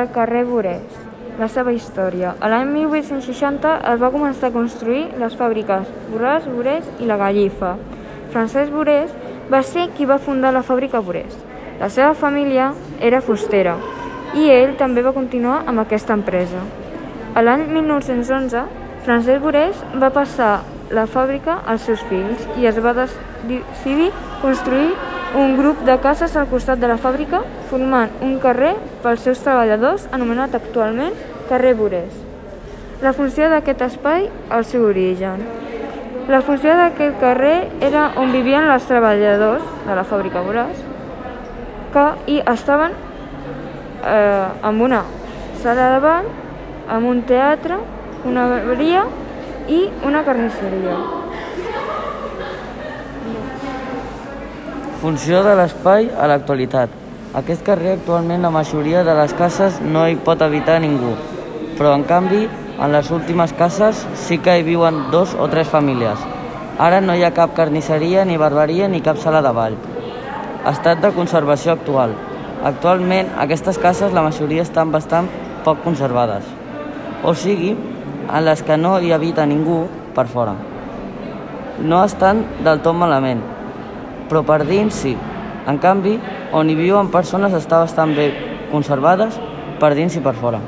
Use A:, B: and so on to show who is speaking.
A: al carrer Borès. La seva història. A l'any 1860 es va començar a construir les fàbriques Borràs, Borès i la Gallifa. Francesc Borès va ser qui va fundar la fàbrica Borès. La seva família era fustera i ell també va continuar amb aquesta empresa. A l'any 1911, Francesc Borès va passar la fàbrica als seus fills i es va decidir construir un grup de cases al costat de la fàbrica, formant un carrer pels seus treballadors, anomenat actualment carrer Borès. La funció d'aquest espai, el seu origen. La funció d'aquest carrer era on vivien els treballadors de la fàbrica Boràs, que hi estaven eh, amb una sala de ball, amb un teatre, una barberia i una carnisseria.
B: Funció de l'espai a l'actualitat. Aquest carrer actualment la majoria de les cases no hi pot habitar ningú, però en canvi en les últimes cases sí que hi viuen dos o tres famílies. Ara no hi ha cap carnisseria, ni barberia, ni cap sala de ball. Estat de conservació actual. Actualment, aquestes cases la majoria estan bastant poc conservades. O sigui, en les que no hi habita ningú per fora. No estan del tot malament, però per dins sí. En canvi, on hi viuen persones està bastant bé conservades per dins i per fora.